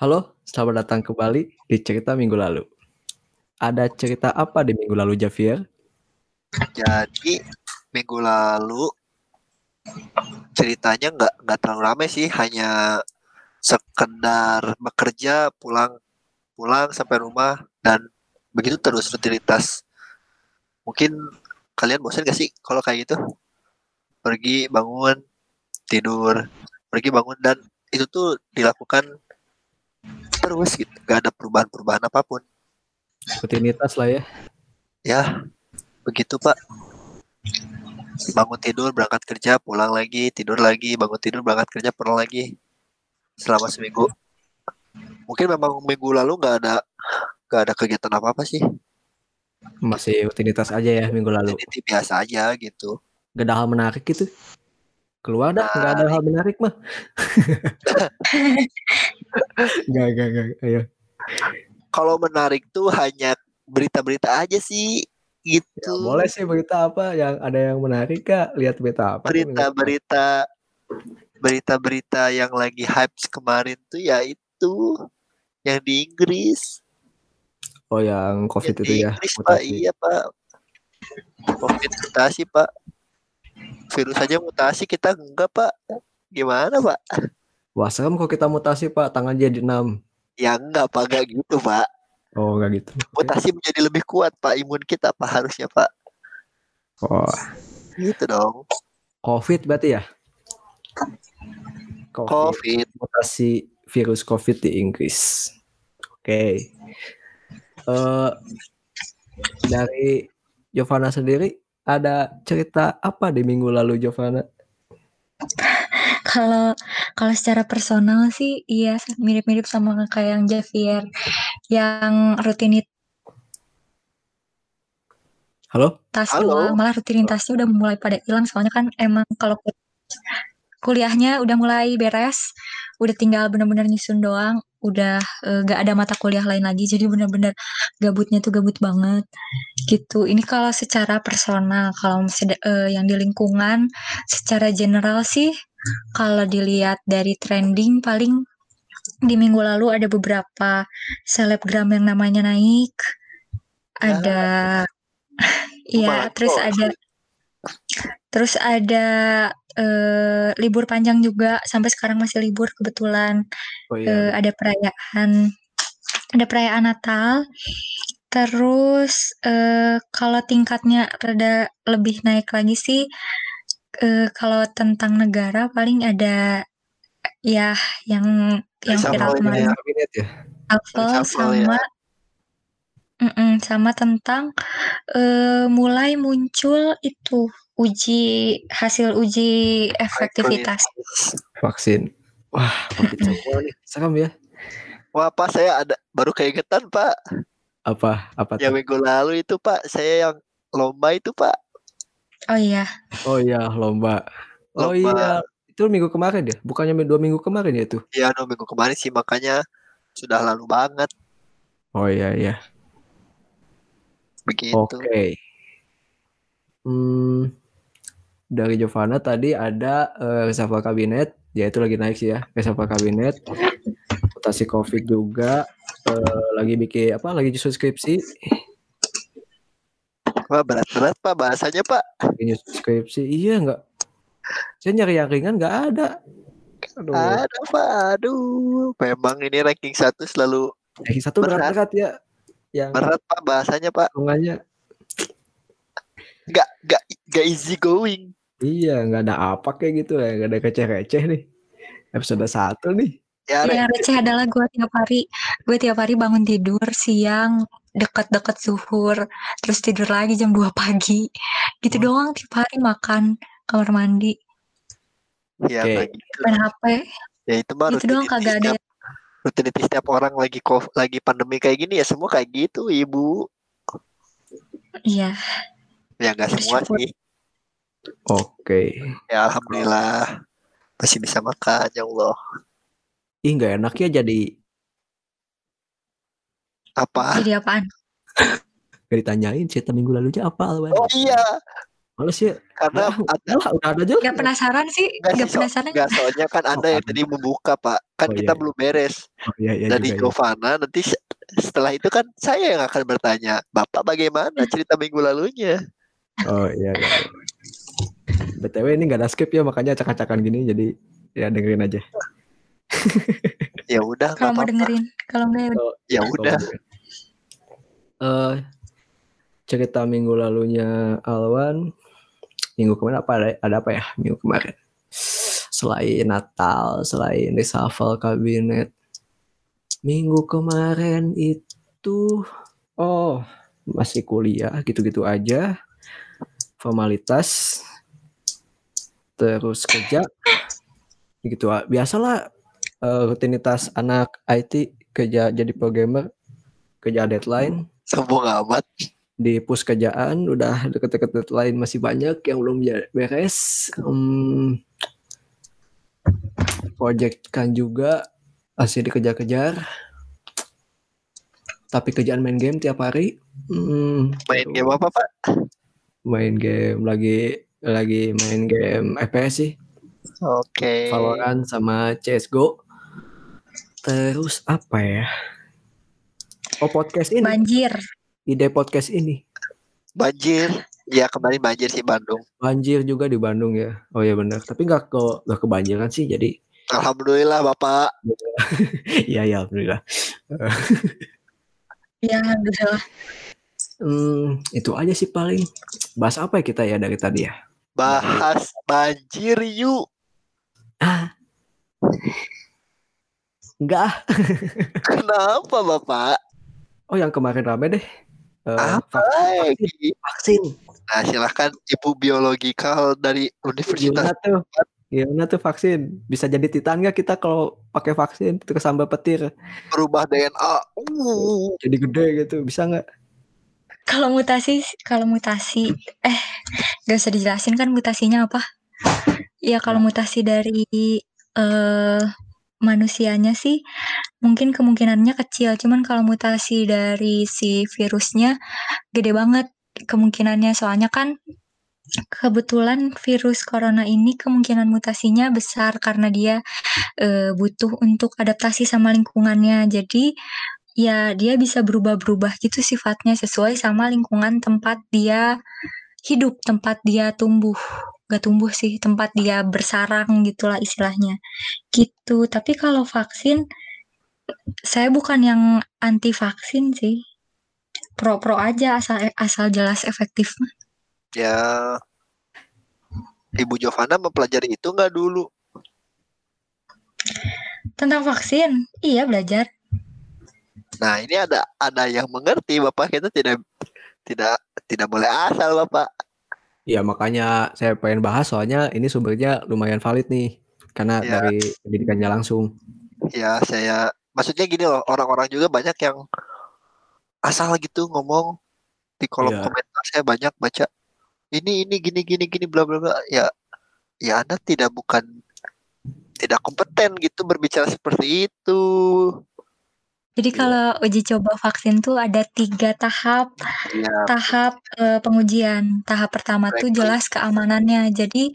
Halo, selamat datang kembali di cerita minggu lalu. Ada cerita apa di minggu lalu, Javier? Jadi minggu lalu ceritanya nggak nggak terlalu ramai sih, hanya sekedar bekerja, pulang pulang sampai rumah dan begitu terus rutinitas. Mungkin kalian bosan gak sih kalau kayak gitu? Pergi bangun tidur, pergi bangun dan itu tuh dilakukan terus gitu, gak ada perubahan-perubahan apa pun. Rutinitas lah ya. Ya, begitu Pak. Bangun tidur, berangkat kerja, pulang lagi, tidur lagi, bangun tidur, berangkat kerja, pulang lagi. Selama seminggu. Mungkin memang minggu lalu nggak ada nggak ada kegiatan apa apa sih. Masih rutinitas aja ya minggu lalu. Jadi biasa aja gitu. Gak ada hal menarik gitu. Keluar dah, nggak ada hal menarik mah. Gak, gak, gak. Ayo. Kalau menarik tuh hanya berita-berita aja sih Ya, gitu. boleh sih berita apa yang ada yang menarik kak? Lihat berita apa? Berita-berita berita-berita yang lagi hype kemarin tuh ya itu yang di Inggris. Oh yang COVID Yang itu di ya. Inggris Pak, mutasi. iya Pak. Covid mutasi Pak. Virus aja mutasi kita enggak Pak. Gimana Pak? Wah serem kok kita mutasi pak, tangan jadi enam. Ya enggak Pak, enggak gitu Pak. Oh nggak gitu. Mutasi menjadi lebih kuat Pak imun kita Pak harusnya Pak. Oh Gitu dong. COVID berarti ya? COVID. Covid. mutasi virus COVID di Inggris. Oke. Eh dari Giovanna sendiri ada cerita apa di minggu lalu Giovanna? Kalau kalau secara personal sih iya mirip-mirip sama kayak yang Javier yang rutinitas Halo? Halo? doang, malah rutinitasnya udah mulai pada hilang soalnya kan emang kalau ku- kuliahnya udah mulai beres, udah tinggal bener-bener nyusun doang, udah eh, gak ada mata kuliah lain lagi jadi bener-bener gabutnya tuh gabut banget gitu. Ini kalau secara personal, kalau sed- eh, yang di lingkungan secara general sih kalau dilihat dari trending paling di minggu lalu ada beberapa selebgram yang namanya naik. Ada iya, Marco. terus ada terus ada eh, libur panjang juga sampai sekarang masih libur kebetulan. Oh iya. ada perayaan ada perayaan Natal. Terus eh, kalau tingkatnya rada lebih naik lagi sih eh, kalau tentang negara paling ada ya yang yang viral Reshuffle kemarin ya. Ya? Apple Reshuffle ya. Sama Mm-mm, sama tentang eh, mulai muncul itu uji hasil uji efektivitas. Vaksin. Wah, nih. Serem ya. Wah Pak saya ada baru keingetan Pak. Apa? Apa Yang tuh? minggu lalu itu Pak saya yang lomba itu Pak. Oh iya, Oh iya, lomba. Oh Lomba. iya. Itu minggu kemarin ya? Bukannya dua minggu kemarin ya itu? Ya dua minggu kemarin sih makanya sudah lalu banget Oh iya, iya. Begitu. Oke. Hmm, dari Giovanna tadi ada eh, reshuffle kabinet, ya itu lagi naik sih ya, reshuffle kabinet, mutasi COVID juga, eh, lagi bikin apa? Lagi nyusun skripsi, Wah berat-berat Pak bahasanya Pak. lagi nyusun skripsi, iya nggak? Saya nyari yang ringan nggak ada. Aduh, Ada Pak. Aduh. Memang ini ranking satu selalu yang satu berat. berat-berat ya, yang berat Pak bahasanya Pak. hitungannya, Gak gak gak easy going. iya nggak ada apa kayak gitu ya, nggak ada receh-receh nih. Episode satu nih. Ya, yang receh adalah gue tiap hari gue tiap hari bangun tidur siang deket-deket zuhur terus tidur lagi jam 2 pagi gitu Wah. doang tiap hari makan kamar mandi ya Oke. nggak gitu. main HP Ya itu mah gitu doang kagak ada rutinitas setiap orang lagi kov- lagi pandemi kayak gini ya semua kayak gitu Ibu. iya Ya nggak semua sih. Oke. Ya alhamdulillah masih bisa makan ya Allah. Ih nggak enak ya jadi Apa? jadi apaan Gak ditanyain cerita minggu lalunya apa Alwan? Oh iya. Males ya. Karena ada udah, udah ada aja. lah. Gak penasaran sih, Enggak gak sih, so, penasaran. enggak soalnya kan Anda yang ada. tadi membuka, Pak. Kan Oh, kita iya. belum beres. Oh, iya, iya Dari juga, iya. Giovanna nanti se- setelah itu kan saya yang akan bertanya, Bapak bagaimana cerita minggu lalunya? Oh iya, iya. iya. BTW ini nggak ada skip ya makanya acak-acakan gini jadi ya dengerin aja. Ya udah, Kalau mau dengerin, kalau enggak ya udah. Ya udah. Eh cerita minggu lalunya Alwan minggu kemarin apa ada, ada apa ya? Minggu kemarin. Selain Natal selain reshuffle kabinet. Minggu kemarin itu oh masih kuliah gitu-gitu aja. Formalitas. Terus kerja. Gitu ah. biasalah eh, rutinitas anak IT kerja jadi programmer kerja deadline. Sombong amat. Di pus kerjaan udah deket-deket deadline masih banyak yang belum ya- beres. Hmm, project kan juga. Masih dikejar-kejar. Tapi kerjaan main game tiap hari. Hmm, Main game apa, Pak? main game lagi lagi main game FPS sih. Oke. Valorant sama CSGO terus apa ya? Oh podcast ini. Banjir. Ide podcast ini Banjir. Ya kemarin banjir sih Bandung. banjir juga di Bandung ya oh ya benar tapi nggak ke nggak kebanjiran sih jadi Alhamdulillah Bapak. iya ya alhamdulillah Ya, alhamdulillah. Hmm, itu aja sih paling. Bahas apa ya kita ya dari tadi ya? Bahas banjir yuk. Ah. Enggak. Kenapa Bapak? Oh, yang kemarin rame deh. Eh, Apa vaksin, lagi? vaksin. Nah silahkan Ibu Biologikal dari Universitas Gimana tuh? Gimana tuh vaksin? Bisa jadi titan nggak kita kalau pakai vaksin terus sambil petir berubah DNA. Uh, jadi gede gitu? Bisa nggak? Kalau mutasi, kalau mutasi, eh, gak usah dijelasin kan mutasinya apa? Ya kalau mutasi dari eh manusianya sih mungkin kemungkinannya kecil, cuman kalau mutasi dari si virusnya gede banget kemungkinannya. Soalnya kan kebetulan virus corona ini kemungkinan mutasinya besar karena dia eh, butuh untuk adaptasi sama lingkungannya. Jadi ya dia bisa berubah-berubah gitu sifatnya sesuai sama lingkungan tempat dia hidup, tempat dia tumbuh. Gak tumbuh sih, tempat dia bersarang gitulah istilahnya. Gitu. Tapi kalau vaksin, saya bukan yang anti vaksin sih. Pro-pro aja asal asal jelas efektif. ya Ibu Giovanna mempelajari itu nggak dulu? Tentang vaksin, iya belajar. Nah ini ada ada yang mengerti Bapak kita tidak tidak tidak boleh asal Bapak. Ya makanya saya pengen bahas soalnya ini sumbernya lumayan valid nih. Karena Ya. dari pendidikannya langsung. Ya saya maksudnya gini loh orang-orang juga banyak yang asal gitu ngomong di kolom Iya. komentar saya banyak baca ini ini gini gini gini bla bla bla ya ya anda tidak bukan tidak kompeten gitu berbicara seperti itu Jadi Iya. kalau uji coba vaksin tuh ada tiga tahap. ya tahap eh, pengujian. Tahap pertama tuh jelas keamanannya. Jadi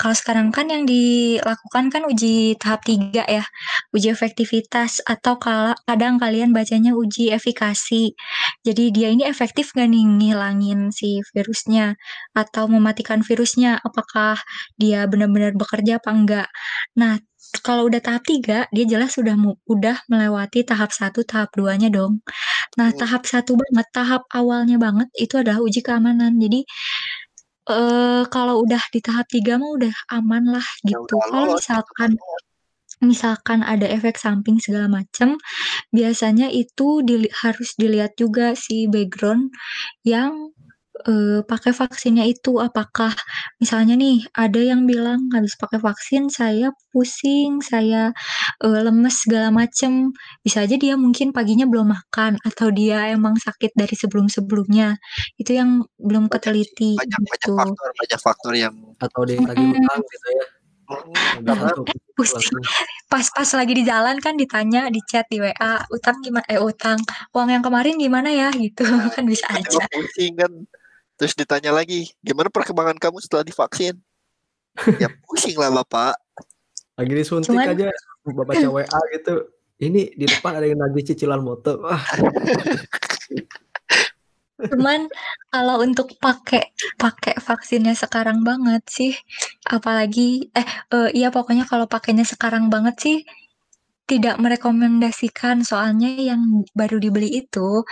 kalau sekarang kan yang dilakukan kan uji tahap tiga ya, uji efektivitas atau kala kadang kalian bacanya uji efikasi. Jadi dia ini efektif gak nih ngilangin si virusnya atau mematikan virusnya? Apakah dia benar-benar bekerja apa enggak? Nah kalau udah tahap tiga, dia jelas sudah mu- udah melewati tahap satu, tahap duanya dong. Nah, Hmm. tahap satu banget, tahap awalnya banget itu adalah uji keamanan. Jadi eh kalau udah di tahap tiga mah udah aman lah ya gitu. udah Kalau lolos gitu misalkan misalkan ada efek samping segala macam, biasanya itu dili- harus dilihat juga si background yang eh, pakai vaksinnya itu apakah misalnya nih ada yang bilang habis pakai vaksin saya pusing, saya eh, lemes segala macem. Bisa aja dia mungkin paginya belum makan atau dia emang sakit dari sebelum-sebelumnya. Itu yang belum banyak keteliti banyak banyak gitu. faktor banyak faktor yang Atau ditagih Mm-mm. utang gitu ya. Hmm, gitu Pusing. langsung. Pas-pas lagi di jalan kan ditanya di chat di WA, utang gimana? Eh utang, uang yang kemarin gimana ya? Gitu ya, kan bisa tiba-tiba aja. pusing kan Terus ditanya lagi, gimana perkembangan kamu setelah divaksin? ya pusing lah bapak. Lagi disuntik Cuman- aja, baca WA gitu. Ini di depan ada yang nagih cicilan motor. Wah, Cuman kalau untuk pakai pakai vaksinnya sekarang banget sih, apalagi eh, eee, iya pokoknya kalau pakainya sekarang banget sih, tidak merekomendasikan. Soalnya yang baru dibeli itu,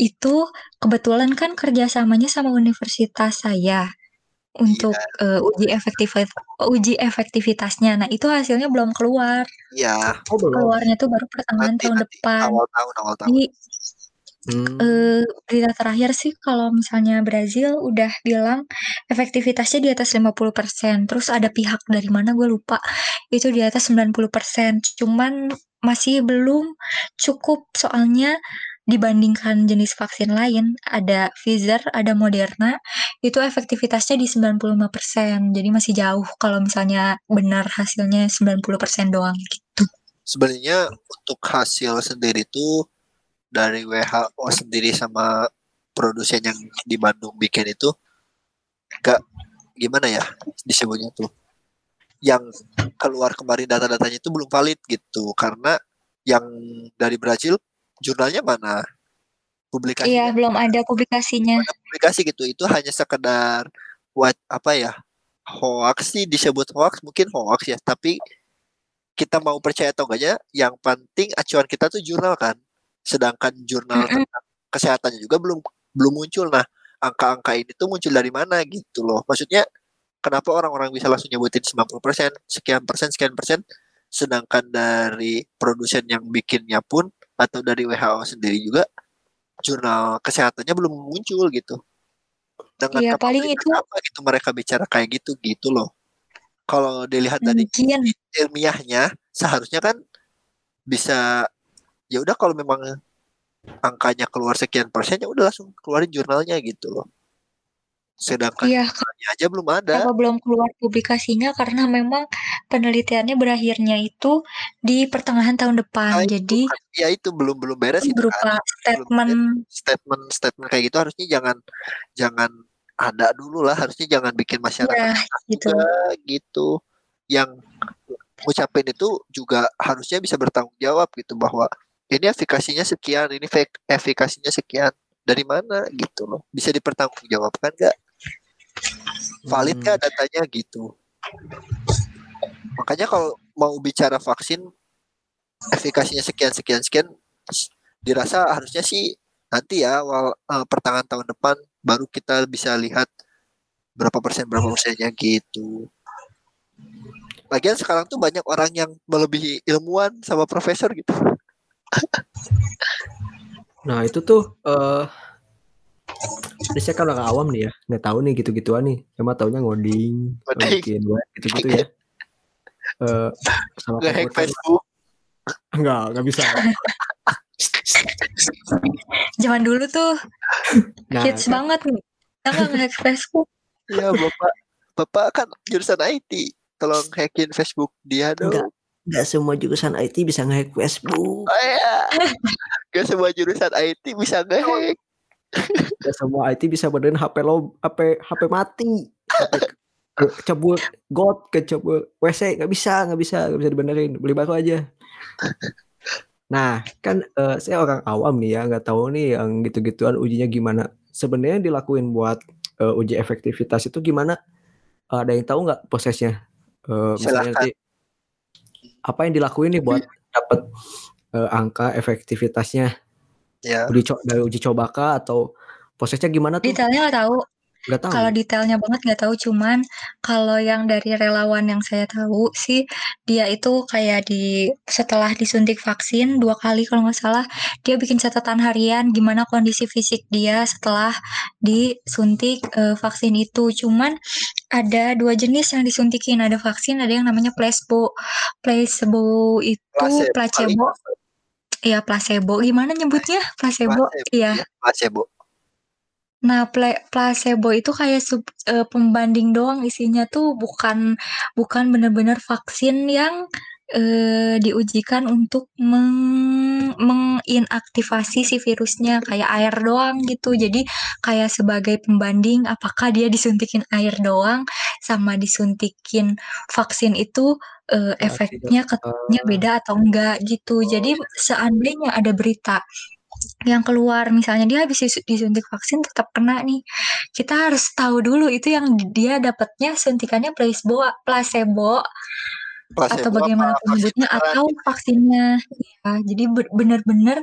itu kebetulan kan kerjasamanya sama universitas saya untuk, eee, uji efektivi uji efektivitasnya. Nah itu hasilnya belum keluar, Iya, oh belum. keluarnya tuh baru pertengahan nanti tahun nanti depan. awal tahun awal tahun. Jadi Hmm. Berita terakhir sih kalau misalnya Brazil udah bilang efektivitasnya di atas 50%, terus ada pihak dari mana gue lupa, itu di atas 90%. Cuman masih belum cukup, soalnya dibandingkan jenis vaksin lain, ada Pfizer, ada Moderna, itu efektivitasnya di 95%. Jadi masih jauh kalau misalnya benar hasilnya 90% doang gitu. Sebenarnya untuk hasil sendiri tuh dari WHO sendiri sama produsen yang di Bandung bikin itu gak gimana ya disebutnya tuh? Yang keluar kemarin data-datanya itu belum valid gitu karena yang dari Brazil jurnalnya mana? Publikasinya? Iya, belum ada publikasinya. publikasi gitu itu hanya sekedar buat apa ya hoax sih disebut hoax mungkin hoax ya tapi kita mau percaya atau enggaknya yang penting acuan kita tuh jurnal kan sedangkan jurnal Mm-mm. tentang kesehatannya juga belum belum muncul. Nah angka-angka ini tuh muncul dari mana gitu loh. Maksudnya kenapa orang-orang bisa langsung nyebutin 90% sekian persen sekian persen? Sedangkan dari produsen yang bikinnya pun atau dari WHO sendiri juga jurnal kesehatannya belum muncul gitu. Dengan Iya, paling itu- apa gitu mereka bicara kayak gitu gitu loh. Kalau dilihat dari ilmiahnya seharusnya kan bisa ya udah kalau memang angkanya keluar sekian persen ya udah langsung keluarin jurnalnya gitu loh. Sedangkan iya jurnalnya aja belum ada. kenapa belum keluar publikasinya? Karena memang penelitiannya berakhirnya itu di pertengahan tahun depan. Nah, itu Jadi kan, ya itu belum belum beres itu kan. Berupa statement. statement statement kayak gitu harusnya jangan jangan ada dulu lah. Harusnya jangan bikin masyarakat ya gitu. juga gitu. Yang ngucapin itu juga harusnya bisa bertanggung jawab gitu bahwa ini efikasinya sekian ini efikasinya sekian. Dari mana? Gitu loh. Bisa dipertanggungjawabkan nggak? Valid Hmm. nggak datanya? Gitu. Makanya kalau mau bicara vaksin efikasinya sekian sekian sekian dirasa harusnya sih nanti ya awal eh, pertengahan tahun depan baru kita bisa lihat berapa persen berapa persennya gitu. Lagian sekarang tuh banyak orang yang melebihi ilmuwan sama profesor gitu. Nah itu tuh eh ini saya kan orang awam nih ya, nggak tahu nih gitu-gituan nih. Cuma taunya ngoding, Ngoding. bikin web gitu-gitu ya. Eh sama Nge-hack komputer. Facebook. Enggak, nggak bisa. Zaman dulu tuh Nah, hits banget nih. Kita nggak nge-hack Facebook. Iya bapak, bapak kan jurusan IT. Tolong hackin Facebook dia dong. Nggak semua jurusan IT bisa nge-hack Facebook. Oh iya. Gak semua jurusan IT bisa nge-hack. Nggak semua IT bisa benerin HP lo, HP HP mati. Kecebur got, kecebur WC nggak bisa, nggak bisa, nggak bisa dibenerin. Beli baru aja. Nah, kan eh, saya orang awam nih ya, nggak tahu nih yang gitu-gituan ujinya gimana. Sebenarnya dilakuin buat eh, uji efektivitas itu gimana? Eh, ada yang tahu nggak prosesnya? Eh, misalnya nanti apa yang dilakuin nih buat dapat eh, angka efektivitasnya Ya. uji co- dari uji coba kah atau prosesnya gimana tuh? Detailnya nggak tahu. Nggak tahu. Kalau detailnya banget nggak tahu. Cuman kalau yang dari relawan yang saya tahu sih dia itu kayak di setelah disuntik vaksin dua kali kalau nggak salah dia bikin catatan harian gimana kondisi fisik dia setelah disuntik eh, vaksin itu. Cuman ada dua jenis yang disuntikin. Ada vaksin, ada yang namanya placebo. Placebo itu Placebo placebo. Iya placebo. Gimana nyebutnya? Placebo. Placebo, Iya. ya, placebo. Nah, ple- placebo itu kayak sub- eh, pembanding doang isinya tuh bukan bukan benar-benar vaksin yang eh, diujikan untuk meng, meng- menginaktivasi si virusnya kayak air doang gitu. Jadi kayak sebagai pembanding apakah dia disuntikin air doang sama disuntikin vaksin itu uh, efeknya ketuanya beda atau enggak gitu. Jadi seandainya ada berita yang keluar. Misalnya dia habis disuntik vaksin tetap kena nih. Kita harus tahu dulu itu yang dia dapatnya suntikannya placebo placebo Placebo atau bagaimana penyebutnya atau vaksinnya. Ya jadi benar-benar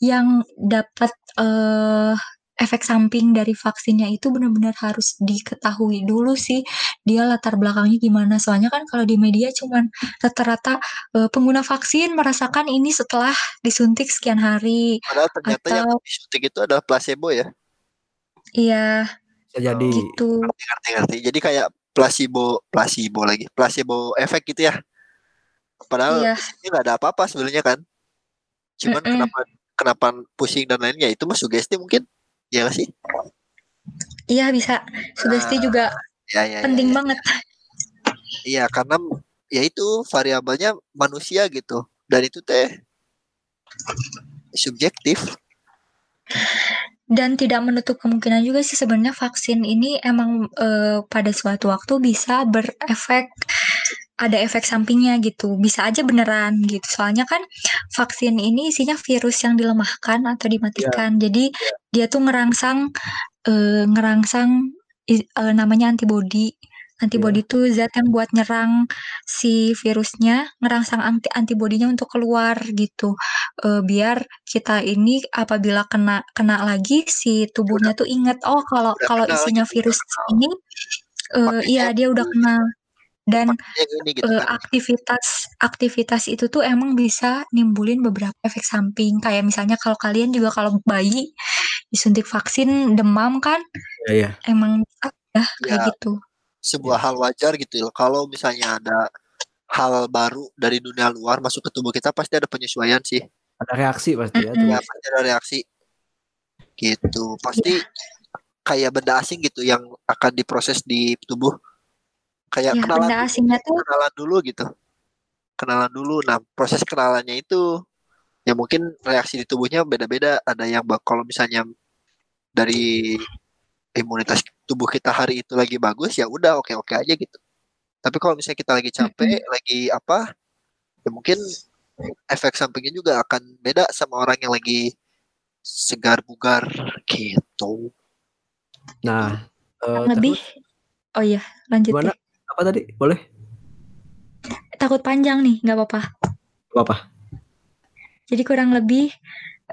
yang dapat eh, efek samping dari vaksinnya itu benar-benar harus diketahui dulu sih dia latar belakangnya gimana soalnya kan kalau di media cuman rata-rata uh, pengguna vaksin merasakan ini setelah disuntik sekian hari Padahal ternyata yang atau disuntik itu adalah placebo ya. iya jadi. gitu Ngerti ngerti ngerti. Jadi kayak placebo placebo lagi. Placebo efek gitu ya. Padahal iya ini nggak ada apa-apa sebenarnya kan. Cuman Mm-mm. kenapa kenapa pusing dan lainnya itu mah sugesti mungkin. Ya nggak sih? iya bisa sugesti juga Ya ya ya, penting ya. banget Iya karena ya itu variabelnya manusia gitu. Dan itu teh subjektif. dan tidak menutup kemungkinan juga sih sebenarnya vaksin ini emang eh, pada suatu waktu bisa berefek ada efek sampingnya gitu. Bisa aja beneran gitu. Soalnya kan vaksin ini isinya virus yang dilemahkan atau dimatikan. Jadi dia tuh ngerangsang eh, ngerangsang eh, namanya antibodi. Antibodi itu zat yang buat nyerang si virusnya ngerangsang anti antibodinya untuk keluar gitu. Eh, biar kita ini apabila kena kena lagi si tubuhnya tuh inget oh kalau udah kalau isinya udah virus ini eh, Makanya iya dia udah kenal dan gitu kan. aktivitas aktivitas itu tuh emang bisa nimbulin beberapa efek samping kayak misalnya kalau kalian juga kalau bayi disuntik vaksin demam kan Iya, iya. emang ah, ya kayak Ya. gitu sebuah hal wajar gitu loh. Kalau misalnya ada hal baru dari dunia luar masuk ke tubuh kita pasti ada penyesuaian sih. Ada reaksi pasti ya. Mm-mm. Ya pasti ada reaksi. Gitu. Pasti kayak benda asing gitu yang akan diproses di tubuh. Kayak ya kenalan benda asingnya tuh kenalan dulu gitu. Kenalan dulu. Nah, proses kenalannya itu ya mungkin reaksi di tubuhnya beda-beda. Ada yang bak- kalau misalnya dari imunitas tubuh kita hari itu lagi bagus ya udah oke-oke aja gitu. Tapi kalau misalnya kita lagi capek, lagi apa, ya mungkin efek sampingnya juga akan beda sama orang yang lagi segar bugar gitu. Nah, eh, kurang lebih terus oh iya lanjut gimana? deh Apa tadi? Boleh? takut panjang nih nggak apa-apa Apa apa? Jadi kurang lebih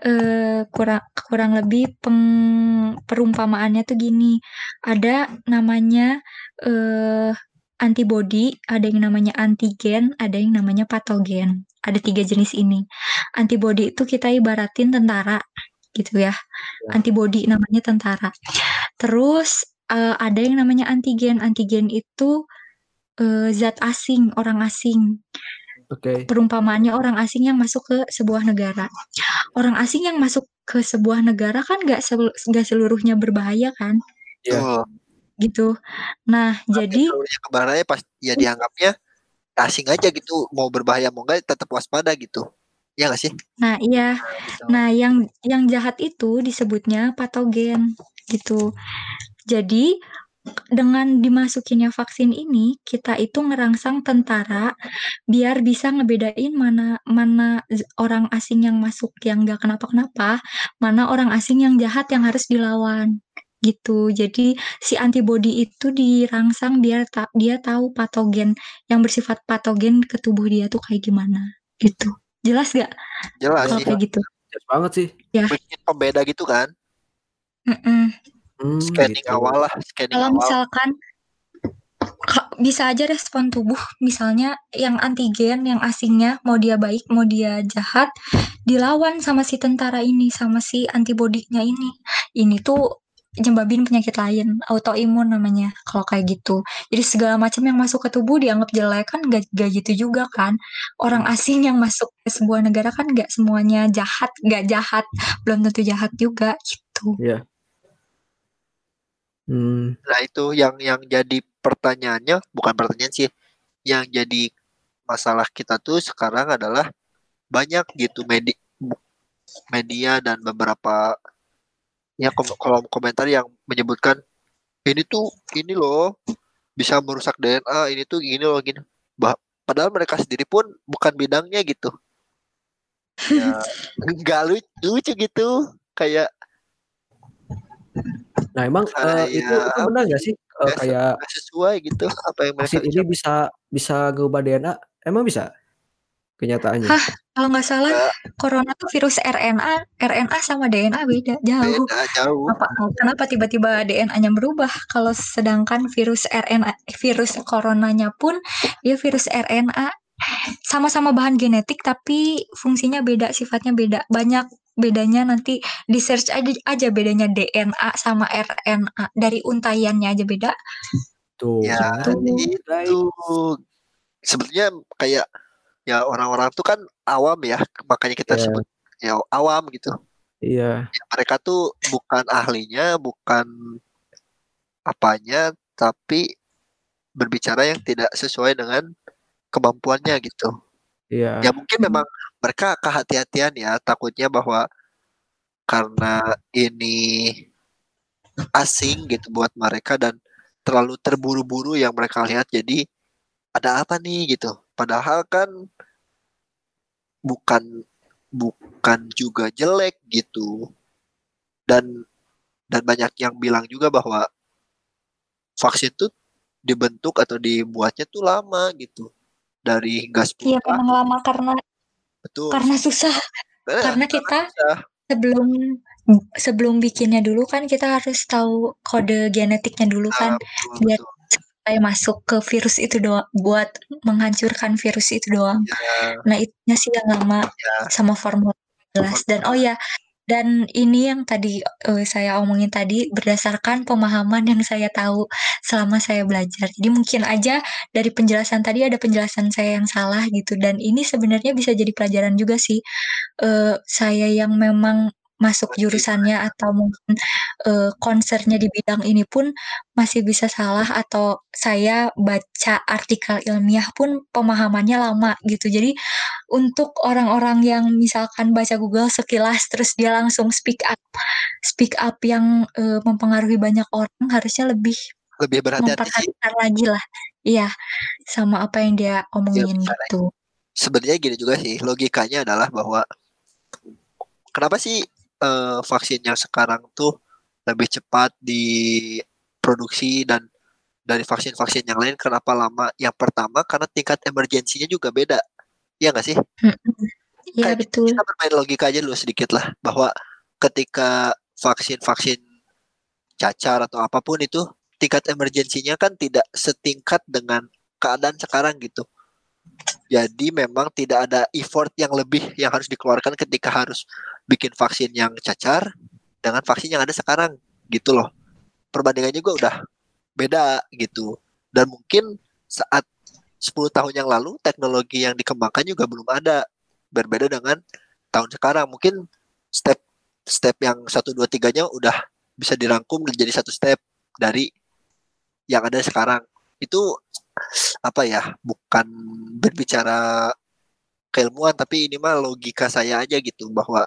eh, kurang kurang lebih peng- perumpamaannya tuh gini. Ada namanya eh antibody, ada yang namanya antigen, ada yang namanya patogen. Ada tiga jenis ini. Antibody itu kita ibaratin tentara gitu ya. Antibody namanya tentara. Terus eh, ada yang namanya antigen. Antigen itu eh, zat asing, orang asing Oke. perumpamaannya orang asing yang masuk ke sebuah negara. Orang asing yang masuk ke sebuah negara kan nggak sel- nggak seluruhnya berbahaya kan, Iya. Gitu. Nah, jadi Seluruhnya kebarannya pas ya dianggapnya asing aja gitu, mau berbahaya mau enggak tetap waspada gitu. Ya nggak sih? nah iya, nah yang yang jahat itu disebutnya patogen gitu. Jadi dengan dimasukinnya vaksin ini, kita itu ngerangsang tentara biar bisa ngebedain mana mana orang asing yang masuk yang nggak kenapa-kenapa, mana orang asing yang jahat yang harus dilawan gitu. Jadi si antibodi itu dirangsang biar ta- dia tahu patogen yang bersifat patogen ke tubuh dia tuh kayak gimana gitu. Jelas gak Jelas kalau sih. kayak gitu? Jelas banget sih. Bikin pembeda gitu kan. Mm-mm. Hmm, Scanning gitu. awal lah, scanning Kalau awal. misalkan ka- bisa aja respon tubuh, misalnya yang antigen, yang asingnya, mau dia baik, mau dia jahat, dilawan sama si tentara ini, sama si antibodinya ini. Ini tuh nyebabin penyakit lain, autoimun namanya, kalau kayak gitu. Jadi segala macam yang masuk ke tubuh dianggap jelek kan gak, gak gitu juga kan. Orang asing yang masuk ke sebuah negara kan gak semuanya jahat, gak jahat, belum tentu jahat juga gitu. Iya. Hmm, Nah itu yang yang jadi pertanyaannya bukan pertanyaan sih, yang jadi masalah kita tuh sekarang adalah banyak gitu medik media dan beberapa ya kom- kolom komentar yang menyebutkan ini tuh ini loh bisa merusak DNA ini tuh gini loh gini. Bah padahal mereka sendiri pun bukan bidangnya gitu. Ya nggak lucu, lucu gitu kayak Nah emang eh, itu itu benar nggak sih nggak se- kayak nggak sesuai gitu apa yang mereka ini bisa bisa ngubah DNA? Emang bisa kenyataannya? Hah, kalau nggak salah Nggak. corona tuh virus RNA, RNA sama DNA beda jauh. beda jauh Apa, kenapa tiba-tiba DNA-nya berubah? Kalau sedangkan virus RNA, virus coronanya pun dia virus RNA sama-sama bahan genetik tapi fungsinya beda, sifatnya beda. Banyak bedanya nanti di search aja, aja bedanya DNA sama RNA dari untaiannya aja beda. Tuh. ya itu sebetulnya kayak ya orang-orang tuh kan awam ya makanya kita Iya. sebut ya awam gitu Iya. Ya, mereka tuh bukan ahlinya bukan apanya tapi berbicara yang tidak sesuai dengan kemampuannya gitu Iya. ya mungkin memang mereka kehati-hatian ya takutnya bahwa karena ini asing gitu buat mereka dan terlalu terburu-buru yang mereka lihat jadi ada apa nih gitu. Padahal kan bukan bukan juga jelek gitu. Dan dan banyak yang bilang juga bahwa vaksin tuh dibentuk atau dibuatnya tuh lama gitu. Dari hingga 10 Iya lama karena betul karena susah. Karena kita susah. sebelum sebelum bikinnya dulu kan kita harus tahu kode genetiknya dulu kan Nah, betul, biar betul. supaya masuk ke virus itu doang buat menghancurkan virus itu doang. Ya, Nah, itunya sih yang lama ya. sama formula jelas dan oh ya dan ini yang tadi eh, saya omongin tadi berdasarkan pemahaman yang saya tahu selama saya belajar. Jadi mungkin aja dari penjelasan tadi ada penjelasan saya yang salah gitu dan ini sebenarnya bisa jadi pelajaran juga sih eh, saya yang memang masuk jurusannya atau mungkin eh, concernnya di bidang ini pun masih bisa salah atau saya baca artikel ilmiah pun pemahamannya lama gitu. Jadi untuk orang-orang yang misalkan baca Google sekilas terus dia langsung speak up, speak up yang eh, mempengaruhi banyak orang harusnya lebih lebih berhati-hati lagi lah. Iya, sama apa yang dia omongin bicara. gitu. sebenarnya gini juga sih logikanya adalah bahwa kenapa sih eh, vaksin yang sekarang tuh lebih cepat diproduksi dan dari vaksin-vaksin yang lain kenapa lama yang pertama karena tingkat emergensinya juga beda Iya nggak sih. Iya Kayak betul. kita bermain logika aja dulu sedikit lah bahwa ketika vaksin-vaksin cacar atau apa pun itu tingkat emergensinya kan tidak setingkat dengan keadaan sekarang gitu. Jadi memang tidak ada effort yang lebih yang harus dikeluarkan ketika harus bikin vaksin yang cacar dengan vaksin yang ada sekarang gitu loh. Perbandingannya juga udah beda gitu. Dan mungkin saat 10 tahun yang lalu teknologi yang dikembangkan juga belum ada berbeda dengan tahun sekarang mungkin step step yang satu dua tiganya udah bisa dirangkum menjadi satu step dari yang ada sekarang itu apa ya bukan berbicara keilmuan tapi ini mah logika saya aja gitu bahwa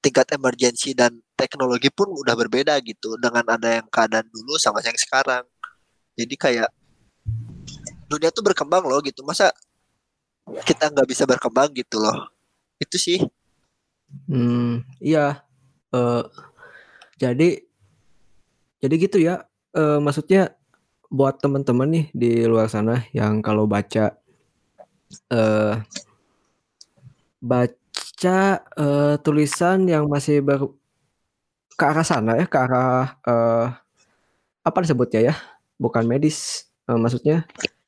tingkat emergensi dan teknologi pun udah berbeda gitu dengan ada yang keadaan dulu sama yang sekarang jadi kayak dunia tuh berkembang loh gitu masa kita nggak bisa berkembang gitu loh itu sih Hmm, iya. Eh, jadi jadi gitu ya. Eh, maksudnya buat teman-teman nih di luar sana yang kalau baca eh baca eh, tulisan yang masih ber ke arah sana ya, ke arah eh apa disebutnya ya? Bukan medis, eh, maksudnya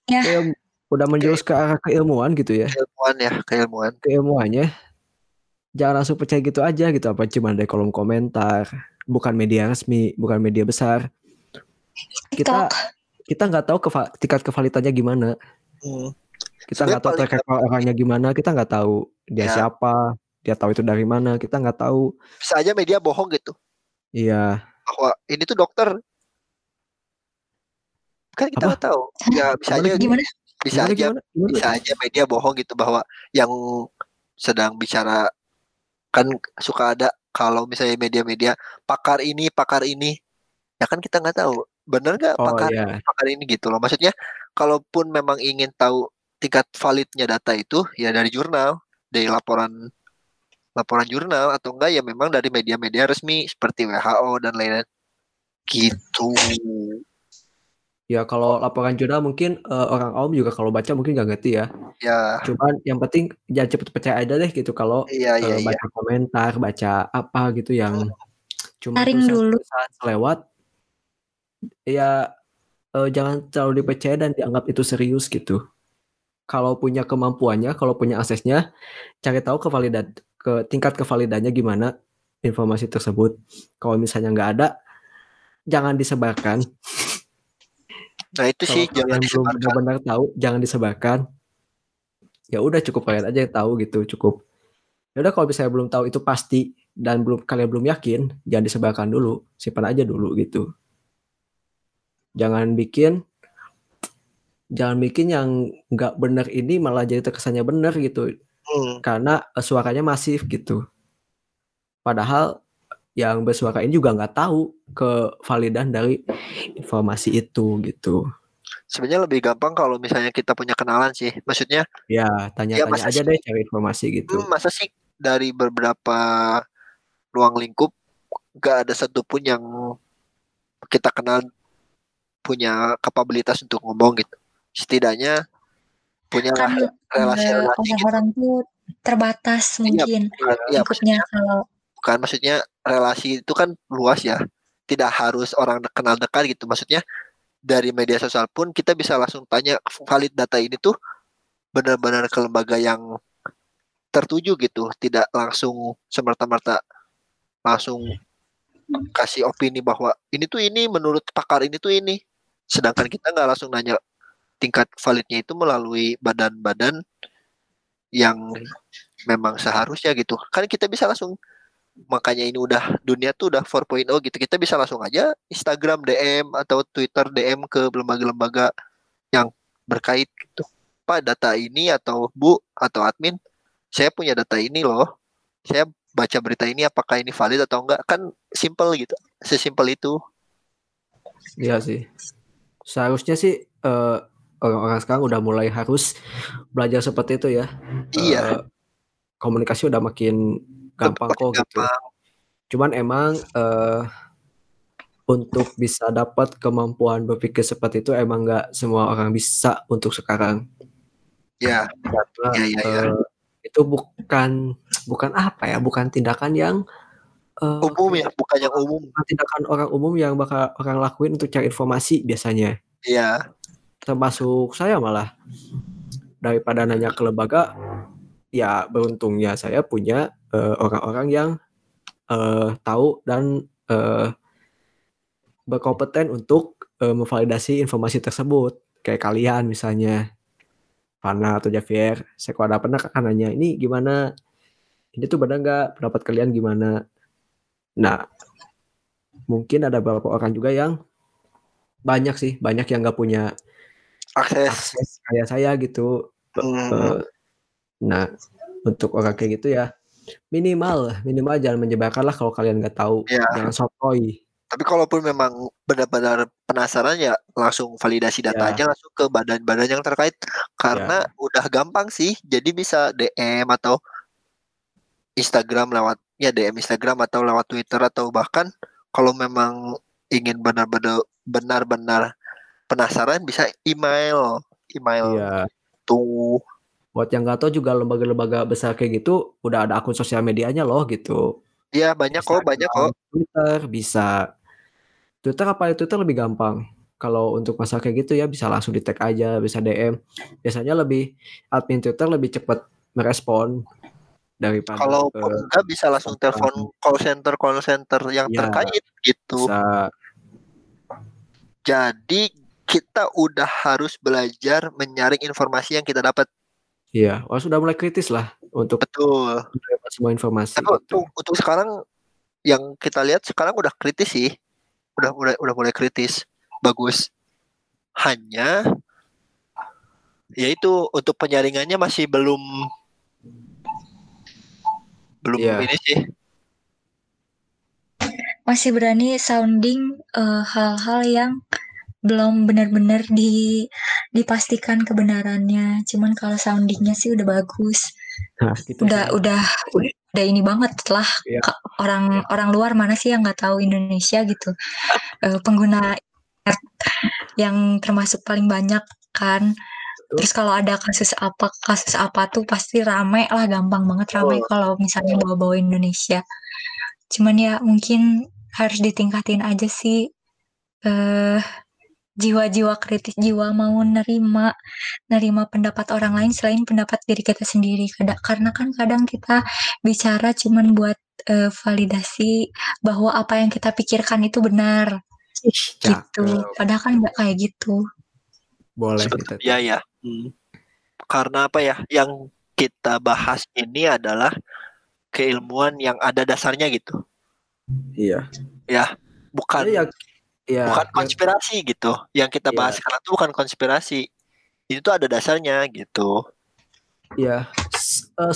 Ya. kayak udah menjurus ke arah keilmuan gitu ya. keilmuan ya keilmuan Keilmuannya jangan langsung percaya gitu aja gitu apa cuma dari kolom komentar bukan media resmi bukan media besar kita TikTok. kita nggak tahu keva- tingkat kevalitannya gimana. Hmm. kita nggak tahu track record orangnya gimana kita nggak tahu dia Ya. siapa dia tahu itu dari mana kita nggak tahu. Bisa aja media bohong gitu. Iya. Bahwa ini tuh dokter. Kan kita nggak tahu. Ya bisa aja Gimana? bisa gimana aja gimana? Gimana? bisa aja media bohong gitu bahwa yang sedang bicara kan suka ada kalau misalnya media-media pakar ini pakar ini. Ya kan kita nggak tahu bener nggak Oh pakar ya, pakar ini gitu loh? Maksudnya kalaupun memang ingin tahu tingkat validnya data itu ya dari jurnal dari laporan laporan jurnal atau enggak ya memang dari media-media resmi seperti WHO dan lain-lain. Gitu. Ya kalau laporan jurnal mungkin eh, orang awam juga kalau baca mungkin nggak ngerti ya. ya. Cuman yang penting jangan cepet percaya aja deh gitu kalau iya eh, iya. baca komentar, baca apa gitu yang cuma Saring dulu. selewat ya eh, jangan terlalu dipercaya dan dianggap itu serius gitu. Kalau punya kemampuannya, kalau punya aksesnya, cari tahu kevalidan ke tingkat kevalidannya gimana informasi tersebut. Kalau misalnya nggak ada, jangan disebarkan. nah itu Kalau sih jangan kalian belum benar-benar tahu, jangan disebarkan. Ya udah cukup kalian aja yang tahu gitu, cukup. Ya udah kalau misalnya belum tahu itu pasti dan belum kalian belum yakin, jangan disebarkan dulu, simpan aja dulu gitu. Jangan bikin jangan bikin yang nggak benar ini malah jadi terkesannya benar gitu Hmm, karena eh, suaranya masif gitu. Padahal yang bersuara ini juga nggak tahu kevalidan dari informasi itu gitu. sebenarnya lebih gampang kalau misalnya kita punya kenalan sih maksudnya Ya, ya tanya-tanya masa aja sih deh cari informasi gitu. hmm, masa sih dari beberapa ruang lingkup gak ada satupun yang kita kenal punya kapabilitas untuk ngomong gitu. Setidaknya punya Kan eh, relasi-relasi gitu. orang-orang tuh terbatas iya mungkin bukan lingkupnya maksudnya kalau bukan maksudnya relasi itu kan luas ya. Tidak harus orang kenal dekat gitu. Maksudnya dari media sosial pun kita bisa langsung tanya valid data ini tuh benar-benar ke lembaga yang tertuju gitu. Tidak langsung semerta-merta langsung kasih opini bahwa ini tuh ini menurut pakar ini tuh ini sedangkan kita nggak langsung nanya tingkat validnya itu melalui badan-badan yang memang seharusnya gitu. Kan kita bisa langsung makanya ini udah dunia tuh udah 4.0 gitu. Kita bisa langsung aja Instagram DM atau Twitter DM ke lembaga-lembaga yang berkait gitu. Pak data ini atau Bu atau admin saya punya data ini loh. Saya baca berita ini apakah ini valid atau enggak? Kan simple gitu sesimpel itu. Iya sih. Seharusnya sih eh, orang-orang sekarang udah mulai harus belajar seperti itu ya. iya Eh, komunikasi udah makin gampang makin kok gitu. gampang Cuman emang eh, untuk bisa dapat kemampuan berpikir seperti itu emang nggak semua orang bisa untuk sekarang. ya Karena ya ya ya eh, itu bukan bukan apa ya, bukan tindakan yang eh, umum ya bukan yang umum tindakan orang umum yang bakal orang lakuin untuk cari informasi biasanya. iya Termasuk saya malah daripada nanya ke lembaga, ya beruntungnya saya punya eh, orang-orang yang eh, tahu dan eh, berkompeten untuk eh, memvalidasi informasi tersebut. Kayak kalian misalnya, Fana atau Javier. Saya kalau ada pernah kan nanya, ini gimana? Ini tuh benar nggak? Pendapat kalian gimana? Nah, mungkin ada beberapa orang juga yang banyak sih, banyak yang nggak punya akses akses kayak saya gitu. Hmm, eh, nah, untuk orang kayak gitu ya minimal, minimal jangan menyebarkan lah kalau kalian nggak tahu. ya Jangan sotoy. Tapi kalaupun memang benar-benar penasaran ya langsung validasi data Ya, aja langsung ke badan-badan yang terkait karena ya, udah gampang sih. Jadi bisa DM atau Instagram lewat ya DM Instagram atau lewat Twitter atau bahkan kalau memang ingin benar-benar benar-benar penasaran bisa email email iya. tuh Buat yang nggak tahu juga lembaga-lembaga besar kayak gitu udah ada akun sosial medianya loh gitu. ya banyak kok banyak kok Twitter bisa. Twitter apa Twitter lebih gampang. Kalau untuk masalah kayak gitu ya bisa langsung di tag aja, bisa DM. Biasanya lebih admin Twitter lebih cepat merespon daripada kalaupun ke enggak bisa langsung telepon call center call center yang Ya, terkait gitu bisa Jadi kita udah harus belajar menyaring informasi yang kita dapat. Iya, wah sudah mulai kritis lah untuk Betul. semua informasi Tapi gitu. untuk, untuk sekarang yang kita lihat sekarang udah kritis sih. Udah udah udah mulai kritis. Bagus. Hanya yaitu untuk penyaringannya masih belum belum Iya. ini sih Masih berani sounding eh, hal-hal yang belum benar-benar di dipastikan kebenarannya. Cuman kalau soundingnya sih udah bagus. Nah, gitu Udah sih. udah udah ini banget lah. Ka- orang orang luar mana sih yang nggak tahu Indonesia gitu. Eh, pengguna yang termasuk paling banyak kan. Terus kalau ada kasus apa kasus apa tuh pasti rame lah gampang banget rame Betul. kalau misalnya bawa-bawa Indonesia. Cuman ya mungkin harus ditingkatin aja sih eh jiwa-jiwa kritis, jiwa mau nerima nerima pendapat orang lain selain pendapat diri kita sendiri. Karena kan kadang kita bicara cuman buat eh, validasi bahwa apa yang kita pikirkan itu benar gitu. Padahal kan nggak kayak gitu. Boleh Sebetulnya kita. ya ya. Hmm. Karena apa ya? Yang kita bahas ini adalah keilmuan yang ada dasarnya gitu. Iya. Ya, bukan Ya, ya, bukan ya, konspirasi gitu. Yang kita Iya. bahas sekarang itu bukan konspirasi. Itu tuh ada dasarnya gitu. ya.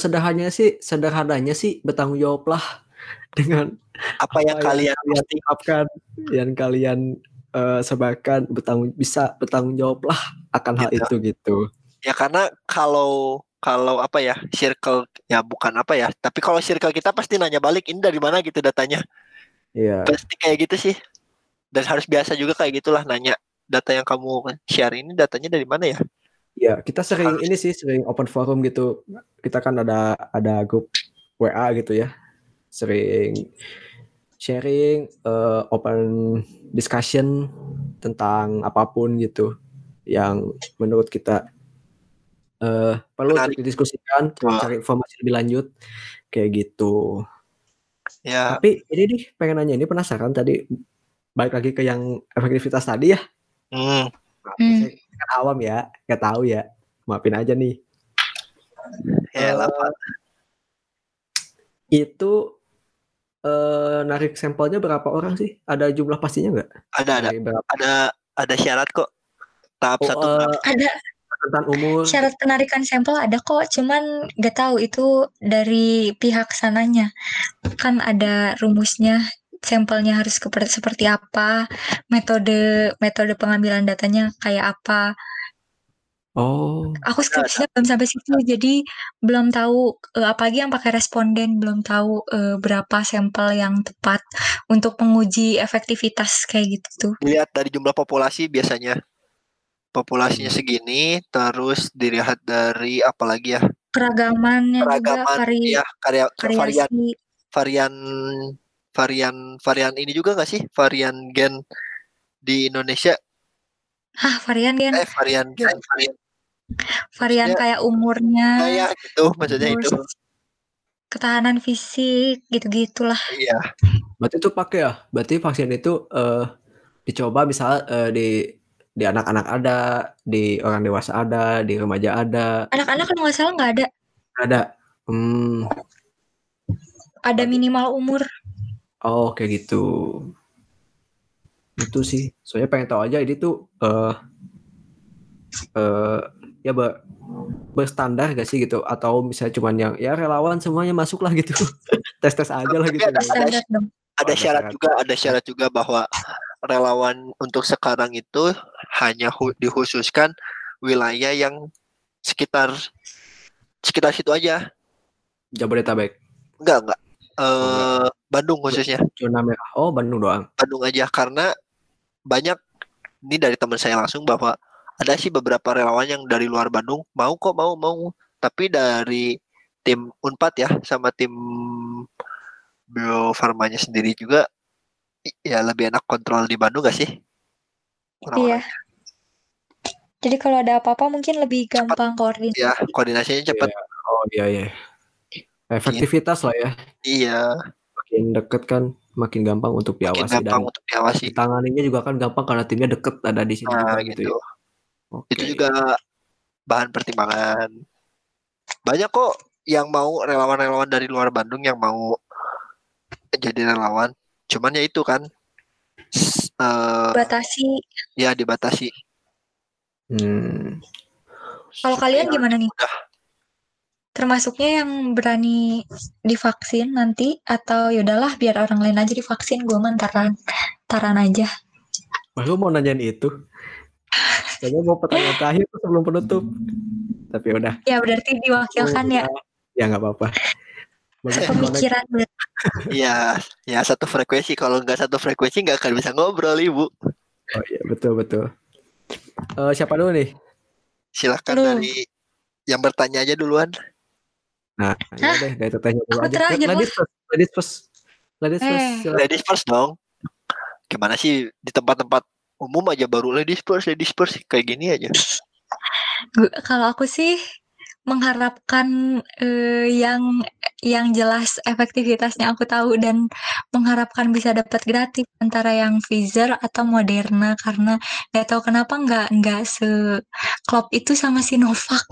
Sederhananya sih, sederhananya sih bertanggung jawab lah dengan Apa, yang kalian pasti ungkapkan, yang kalian eh, sebarkan bertanggung bisa bertanggung jawab lah akan hal Gitu. itu gitu. ya karena kalau kalau apa ya circle ya bukan apa ya tapi kalau circle kita pasti nanya balik ini dari mana gitu datanya Iya. pasti kayak gitu sih dan harus biasa juga kayak gitulah nanya data yang kamu share ini datanya dari mana ya Ya, kita sering Harus. ini sih sering open forum gitu. Kita kan ada ada grup WA gitu ya. Sering sharing eh, open discussion tentang apa pun gitu yang menurut kita eh, perlu Menarik. untuk didiskusikan, Wah. cari informasi lebih lanjut kayak gitu. ya Tapi ini nih pengen nanya ini penasaran tadi balik lagi ke yang efektivitas tadi ya. hmm, Hmm. saya kan awam ya, nggak tahu ya. Maafin aja nih. ya Pak. Itu eh narik sampelnya berapa orang sih? Ada jumlah pastinya nggak? ada ada berapa? ada ada syarat kok tahap Oh, satu tahap Ada tentang umur. syarat penarikan sampel ada kok, cuman nggak tahu itu dari pihak sananya. Kan ada rumusnya sampelnya harus seperti apa, metode metode pengambilan datanya kayak apa. Oh, Aku skripsinya belum sampai situ, jadi belum tahu eh, apalagi yang pakai responden, belum tahu eh, berapa sampel yang tepat untuk menguji efektivitas kayak gitu tuh. dilihat dari jumlah populasi biasanya populasinya Hmm. segini terus dilihat dari apa lagi ya Keragamannya juga keragaman vari ya karya varian variasi. varian varian varian ini juga nggak sih varian gen di Indonesia Hah, varian kan? eh varian gen varian Varian maksudnya kayak umurnya, ya gitu maksudnya itu ketahanan fisik, gitu-gitulah. iya berarti itu pakai ya? Berarti vaksin itu eh dicoba misalnya eh, di di anak-anak ada, di orang dewasa ada, di remaja ada, Anak-anak kalau nggak salah nggak ada, ada. Hmm, ada minimal umur. oh kayak gitu. Itu sih. Soalnya pengen tahu aja ini tuh eh eh ya ber, berstandar gak sih gitu atau misalnya cuman yang ya relawan semuanya masuk lah gitu. Tes-tes aja lah gitu. ada- ada ada syarat syarat. juga ada syarat juga bahwa relawan untuk sekarang itu hanya hu- dikhususkan wilayah yang sekitar sekitar situ aja Jabodetabek, enggak enggak Oh, eh Bandung khususnya zona merah. Oh, Bandung doang. Bandung aja karena banyak ini dari teman saya langsung bahwa ada sih beberapa relawan yang dari luar Bandung mau kok mau mau tapi dari tim Unpad ya sama tim Bio Farmanya sendiri juga ya lebih enak kontrol di Bandung gak sih? Iya. Jadi kalau ada apa-apa mungkin lebih gampang koordinasi. ya koordinasinya cepat. Oh iya iya. Efektivitas lah ya. Iya, Makin deket kan makin gampang untuk makin diawasi dan gampang untuk diawasi. ditanganinya juga kan gampang karena timnya deket ada di sini Nah, gitu. gitu ya. Itu Oke. juga bahan pertimbangan. Banyak kok yang mau relawan-relawan dari luar Bandung yang mau jadi relawan. Cuman ya itu kan s- eh, Batasi. ya dibatasi. Hmm. Kalau kalian gimana nih? mudah. termasuknya yang berani divaksin nanti atau yaudahlah biar orang lain aja divaksin gue mantaran taran aja Baru mau nanyain itu. Kayaknya mau pertanyaan terakhir tuh sebelum penutup. Tapi udah. ya berarti diwakilkan ya Ya nggak apa-apa. Pemikiran berarti. Iya, ya satu frekuensi. Kalau nggak satu frekuensi nggak akan bisa ngobrol ibu. Oh iya betul betul. Eh, siapa dulu nih? Silakan Lu. dari yang bertanya aja duluan. Nah, iya Hah? deh, dari tetehnya dulu Aku aja. terakhir Ladies first, ladies first. Ladies first. Eh. silakan. Ladies first dong. Gimana sih di tempat-tempat umum aja baru ladies first, ladies first kayak gini aja. Kalau aku sih mengharapkan eh, yang yang jelas efektivitasnya aku tahu dan mengharapkan bisa dapat gratis antara yang Pfizer atau Moderna karena nggak tahu kenapa nggak nggak seklop itu sama Sinovac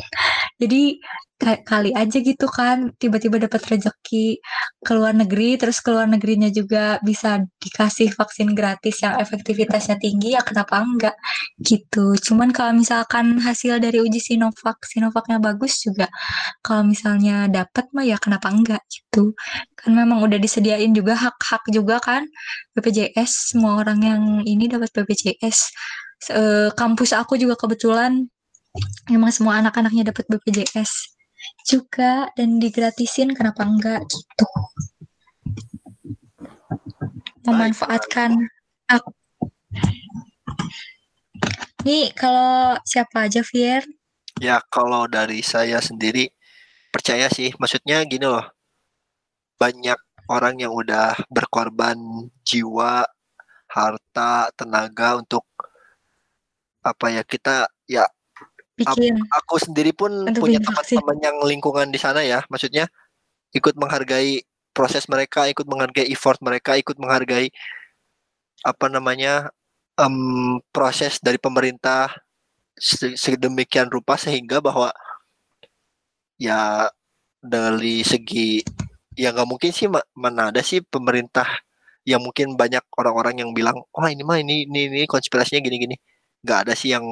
jadi kayak kali aja gitu kan tiba-tiba dapat rezeki ke luar negeri terus ke luar negerinya juga bisa dikasih vaksin gratis yang efektivitasnya tinggi ya kenapa enggak gitu. Cuman kalau misalkan hasil dari uji Sinovac, Sinovacnya bagus juga. Kalau misalnya dapat mah ya kenapa enggak gitu. Kan memang udah disediain juga hak-hak juga kan BPJS semua orang yang ini dapat BPJS. Se- eh, kampus aku juga kebetulan memang semua anak-anaknya dapat BPJS juga dan digratisin kenapa enggak gitu. Memanfaatkan hak Nih, kalau siapa aja, Fier? Ya kalau dari saya sendiri percaya sih, maksudnya gini loh. Banyak orang yang udah berkorban jiwa, harta, tenaga untuk apa ya kita ya Bikin. aku sendiri pun Untuk punya teman-teman yang lingkungan di sana ya, maksudnya ikut menghargai proses mereka, ikut menghargai effort mereka, ikut menghargai apa namanya em, proses dari pemerintah se- sedemikian rupa sehingga bahwa ya dari segi ya nggak mungkin sih ma- mana ada sih pemerintah yang mungkin banyak orang-orang yang bilang oh ini mah ini ini, ini konspirasinya gini-gini. Nggak ada sih yang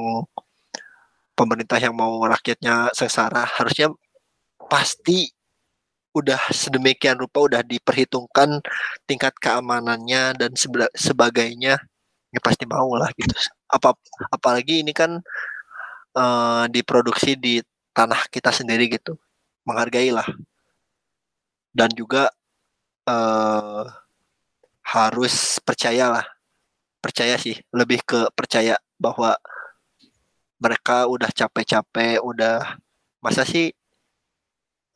pemerintah yang mau rakyatnya sengsara. Harusnya pasti udah sedemikian rupa udah diperhitungkan tingkat keamanannya dan seba- sebagainya ya pasti mau lah gitu. Apa apalagi ini kan eh, diproduksi di tanah kita sendiri gitu. Menghargai lah dan juga eh, harus percayalah. Percaya sih lebih ke percaya bahwa mereka udah capek-capek udah masa sih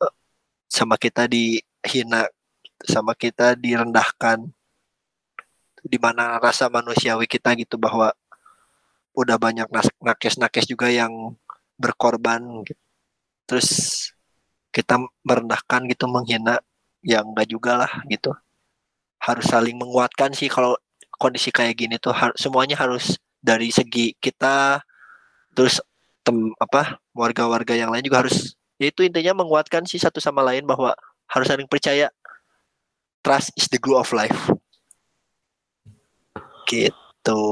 eh, sama kita dihina sama kita direndahkan. Di mana rasa manusiawi kita gitu bahwa udah banyak nakes-nakes juga yang berkorban gitu. Terus kita merendahkan gitu menghina ya enggak juga lah gitu. Harus saling menguatkan sih kalau kondisi kayak gini tuh har- semuanya harus dari segi kita terus tem apa warga-warga yang lain juga harus ya itu intinya menguatkan sih satu sama lain bahwa harus saling percaya. Trust is the glue of life. Gitu.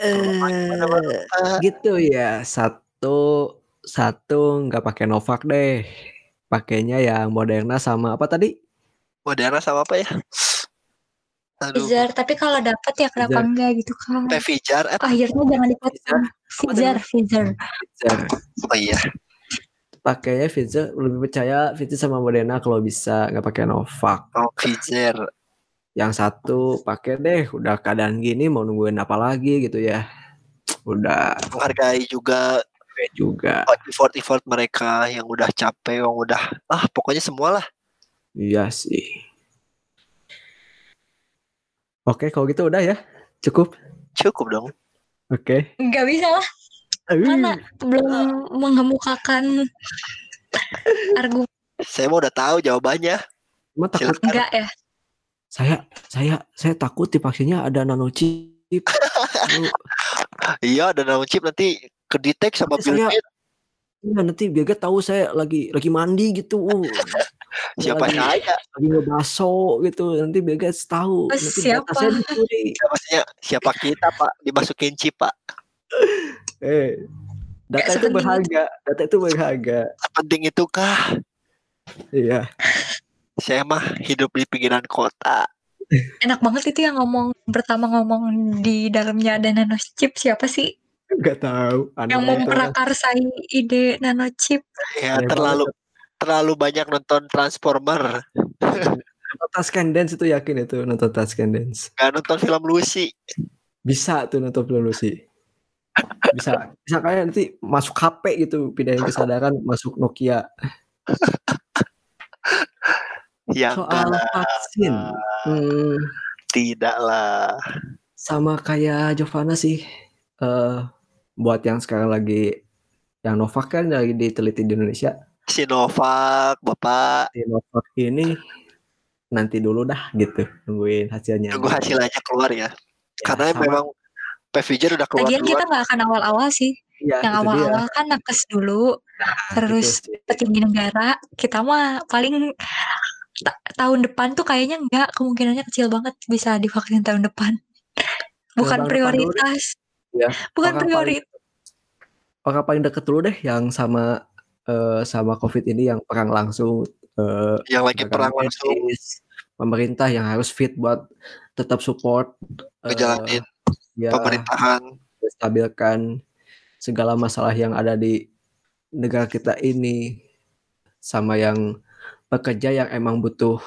Eh, gitu ya. Satu satu nggak pakai Novak deh. Pakainya yang Moderna sama apa tadi? Moderna sama apa ya aduh Pfizer, tapi kalau dapat ya kenapa Pfizer. enggak gitu kan. Pfizer eh, Akhirnya jangan dipotong. Pfizer, Pfizer. Pfizer. oh iya Pakainya Pfizer lebih percaya Pfizer sama Moderna kalau bisa nggak pakai Novak. oh Pfizer Yang satu pakai deh. Udah keadaan gini mau nungguin apa lagi gitu ya. Udah menghargai juga capek juga. effort-effort mereka yang udah capek yang udah ah pokoknya semua lah Iya sih. Oke, kalau gitu udah ya. Cukup. cukup dong Oke. Enggak bisa lah, mana belum mengemukakan argumen saya mau udah tahu jawabannya Emang takut enggak ya. saya saya saya takut di vaksinnya ada nanochip. Iya ada nama chip nanti kedetek sama Nanti Bill saya- Gates Iya nanti Bill Gates tahu saya lagi lagi mandi gitu. Uh, siapa lagi, saya lagi ngebaso gitu. Nanti Bill Gates tahu. Nanti siapa? saya dicuri. siapa siapa kita pak dimasukin chip pak Eh, Data Nggak itu sepenting itu. berharga, data itu berharga. Penting itu kah? Iya. Saya mah hidup di pinggiran kota. Enak banget itu yang ngomong pertama ngomong di dalamnya ada nanochip siapa sih? Gak tahu. Aneh yang orang. memprakarsai ide nanochip. Ya terlalu banget. terlalu banyak nonton Transformer. Nonton Dance itu yakin itu nonton Dance. Gak nonton film Lucy. Bisa tuh nonton film Lucy. Bisa bisa kayak nanti masuk HP gitu, pindahin kesadaran masuk Nokia. Ya Soal enggak lah. vaksin. Hmm, Tidak lah. sama kayak Giovanna sih. eh buat yang sekarang lagi yang Novak kan lagi diteliti di Indonesia. Sinovac, Bapak. Sinovac ini nanti dulu dah gitu nungguin hasilnya. Tunggu hasil aja keluar ya. Ya, Karena sama- memang Pfizer udah keluar Lagian kita nggak akan awal-awal sih. Iya, yang awal-awal kan nakes dulu, terus Gitu petinggi negara. Kita mah paling ta- tahun depan tuh kayaknya nggak kemungkinannya kecil banget bisa divaksin tahun depan. Bukan tahun depan Ya, Bukan orang paling- prioritas. orang paling deket dulu deh yang sama eh, sama COVID ini yang perang langsung eh, yang lagi perang langsung medis, pemerintah yang harus fit buat tetap support eh, ngejalanin ya, pemerintahan. stabilkan segala masalah yang ada di negara kita ini sama yang pekerja yang emang butuh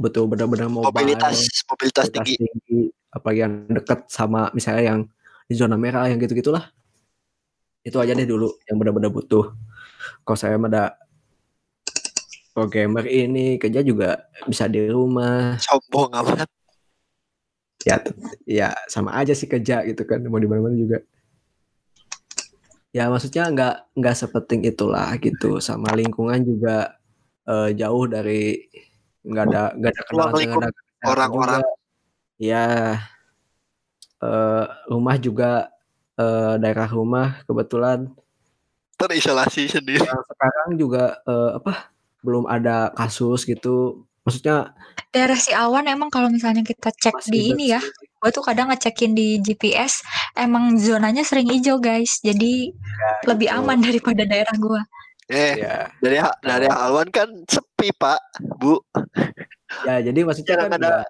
butuh benar-benar mobile mobilitas mobilitas mobilitas tinggi. tinggi apalagi yang dekat sama misalnya yang di zona merah yang gitu gitulah itu aja deh dulu yang benar-benar butuh kalau saya ada programmer ini kerja juga bisa di rumah Sombong amat. ya ya sama aja sih kerja gitu kan mau di mana-mana juga ya maksudnya nggak nggak sepenting itulah gitu sama lingkungan juga eh, jauh dari nggak ada nggak ada kenal dengan orang-orang. juga. ya eh, rumah juga eh, daerah rumah kebetulan Terisolasi sendiri. yang sekarang juga eh, apa belum ada kasus gitu maksudnya Daerah si awan emang kalau misalnya kita cek di ini ya, gue tuh kadang ngecekin di GPS, emang zonanya sering hijau guys, jadi lebih gitu. aman daripada daerah gua. Eh, ya dari dari Alwan kan sepi, Pak. Bu. ya jadi maksudnya Jarang kan ada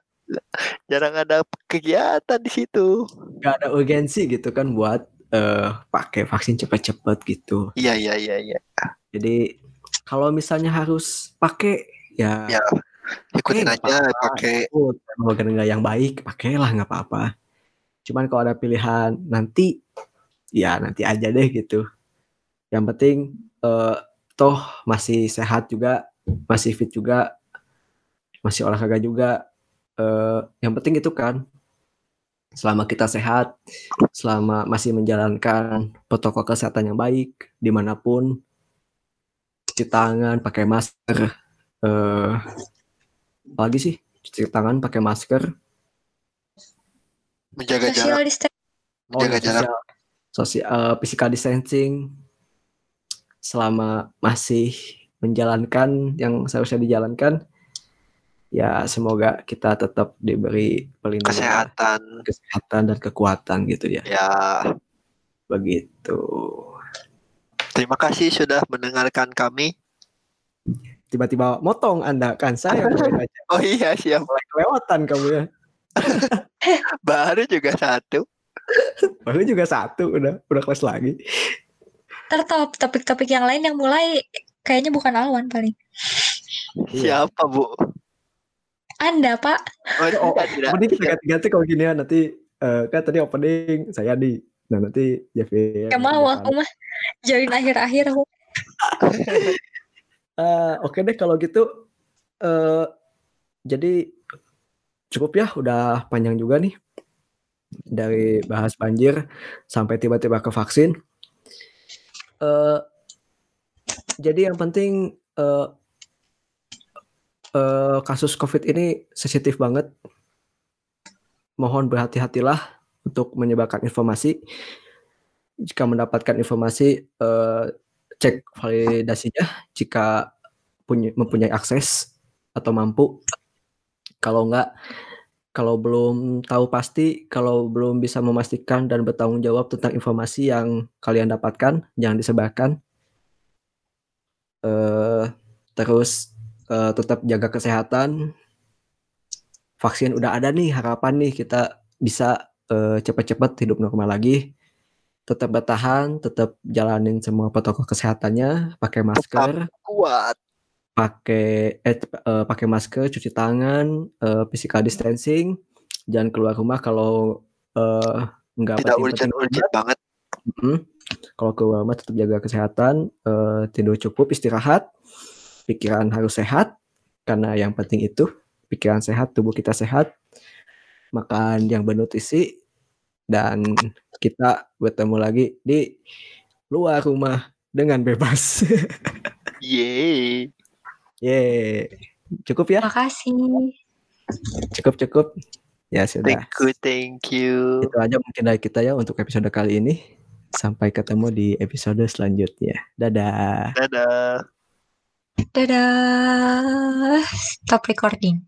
jarang ada kegiatan di situ. nggak ada urgensi gitu kan buat eh pakai vaksin cepet-cepet gitu. Iya, iya, iya, iya. Jadi kalau misalnya harus pakai ya, Ya, ikutin nggak aja pakai kalau nggak yang baik pakailah nggak apa-apa. Cuman kalau ada pilihan nanti ya nanti aja deh gitu. Yang penting eh toh masih sehat juga, masih fit juga, masih olahraga juga. Eh yang penting itu kan selama kita sehat, selama masih menjalankan protokol kesehatan yang baik di mana pun, cuci tangan, pakai masker, eh apalagi sih cuci tangan, pakai masker, menjaga jarak. Social distancing. oh, Jaga ya, jarak. sosial, sosial eh, physical distancing selama masih menjalankan yang seharusnya dijalankan, ya semoga kita tetap diberi perlindungan Kesehatan. kesehatan dan kekuatan gitu ya. Ya, Begitu. terima kasih sudah mendengarkan kami. Tiba-tiba motong Anda kan saya. Oh iya, siap. mulai kelewatan kamu ya. Baru juga satu. Baru juga satu udah udah kelas lagi. Ntar top topik-topik yang lain yang mulai kayaknya bukan Alwan paling. Iya. Siapa, Bu? Anda pak. Oh, Oh, tidak, tidak. ganti-ganti kalau gini ya nanti eh, kan tadi opening saya di nah nanti Jeffy Gak mau aku mah join akhir-akhir aku. Eh, oke deh kalau gitu eh jadi cukup ya udah panjang juga nih dari bahas banjir sampai tiba-tiba ke vaksin. Eh jadi yang penting eh eh, kasus COVID ini sensitif banget. Mohon berhati-hatilah untuk menyebarkan informasi. Jika mendapatkan informasi, eh, cek validasinya jika punya mempunyai akses atau mampu. Kalau enggak, kalau belum tahu pasti, kalau belum bisa memastikan dan bertanggung jawab tentang informasi yang kalian dapatkan, jangan disebarkan. Uh, terus, uh, tetap jaga kesehatan. Vaksin udah ada nih, harapan nih kita bisa, uh, cepat-cepat hidup normal lagi. Tetap bertahan, tetap jalanin semua protokol kesehatannya, pakai Tetap masker kuat. Pakai eh, uh, pakai masker, cuci tangan, uh, physical distancing, jangan keluar rumah kalau, uh, nggak Tidak penting-penting urgent-urgent banget. banget. Mhm. Kalau keluar rumah tetap jaga kesehatan, uh, tidur cukup, istirahat, pikiran harus sehat, karena yang penting itu, pikiran sehat, tubuh kita sehat, makan yang bernutrisi, dan kita bertemu lagi di luar rumah dengan bebas. Yeay. Yeay. Cukup ya? Makasih. Cukup cukup. Ya sudah. Thank you, thank you. Itu aja mungkin dari kita ya untuk episode kali ini. Sampai ketemu di episode selanjutnya. Dadah. Dadah. Dadah. Stop recording.